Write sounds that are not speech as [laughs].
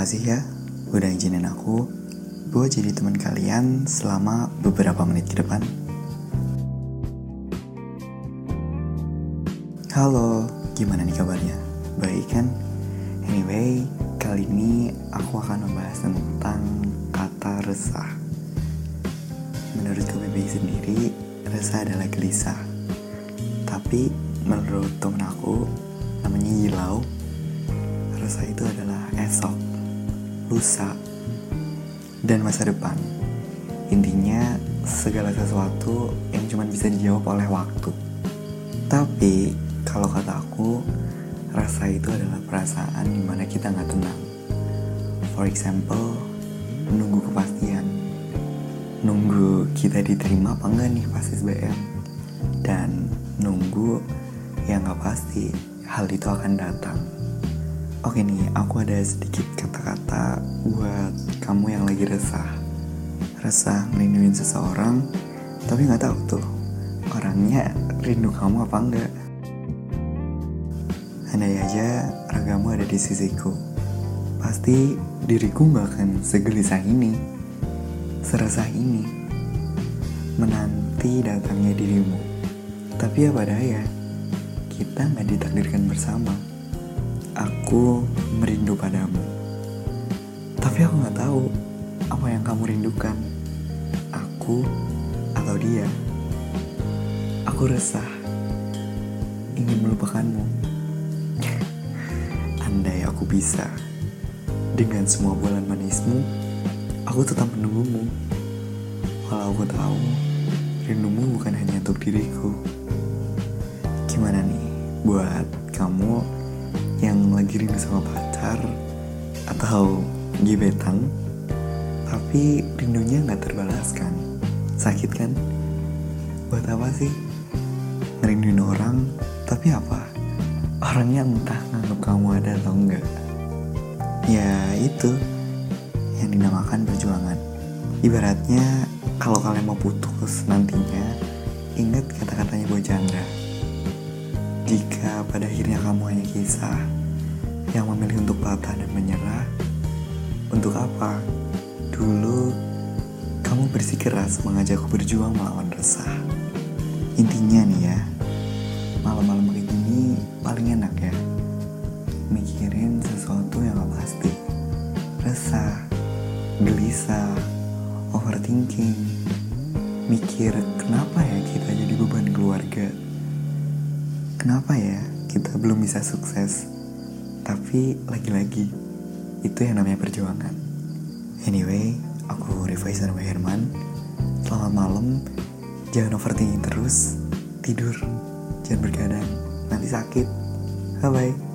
kasih ya udah izinin aku gue jadi teman kalian selama beberapa menit ke depan. Halo, gimana nih kabarnya? Baik kan? Anyway, kali ini aku akan membahas tentang kata resah. Menurut KBBI sendiri, resah adalah gelisah. Tapi menurut temen aku, namanya Yilau, resah itu adalah esok, lusa, dan masa depan. Intinya, segala sesuatu yang cuma bisa dijawab oleh waktu. Tapi, kalau kata aku, rasa itu adalah perasaan di mana kita nggak tenang. For example, menunggu kepastian. Nunggu kita diterima apa enggak nih pas SBM. Dan nunggu yang nggak pasti hal itu akan datang. Oke nih, aku ada sedikit kata-kata buat kamu yang lagi resah. Resah melindungi seseorang, tapi nggak tahu tuh orangnya rindu kamu apa enggak. Andai aja ragamu ada di sisiku, pasti diriku nggak akan segelisah ini, seresah ini, menanti datangnya dirimu. Tapi apa daya, kita nggak ditakdirkan bersama aku merindu padamu. Tapi aku nggak tahu apa yang kamu rindukan. Aku atau dia. Aku resah, ingin melupakanmu. [laughs] Andai aku bisa, dengan semua bulan manismu, aku tetap menunggumu. Walau aku tahu, rindumu bukan hanya untuk diriku. Gimana nih buat kamu yang lagi rindu sama pacar atau gebetan tapi rindunya nggak terbalaskan sakit kan? Buat apa sih? Ngerinduin orang tapi apa? Orangnya entah nganggap kamu ada atau enggak. Ya itu yang dinamakan perjuangan. Ibaratnya kalau kalian mau putus nantinya ingat kata-katanya Chandra jika pada akhirnya kamu hanya kisah yang memilih untuk patah dan menyerah, untuk apa? Dulu kamu bersikeras mengajakku berjuang melawan resah. Intinya nih ya, malam-malam kayak gini paling enak ya. Mikirin sesuatu yang gak pasti. Resah, gelisah, overthinking. Mikir kenapa ya kita jadi beban keluarga Kenapa ya kita belum bisa sukses? Tapi lagi-lagi itu yang namanya perjuangan. Anyway, aku Rifai Sanwa Herman. Selamat malam. Jangan overthinking terus. Tidur. Jangan bergadang. Nanti sakit. Bye bye.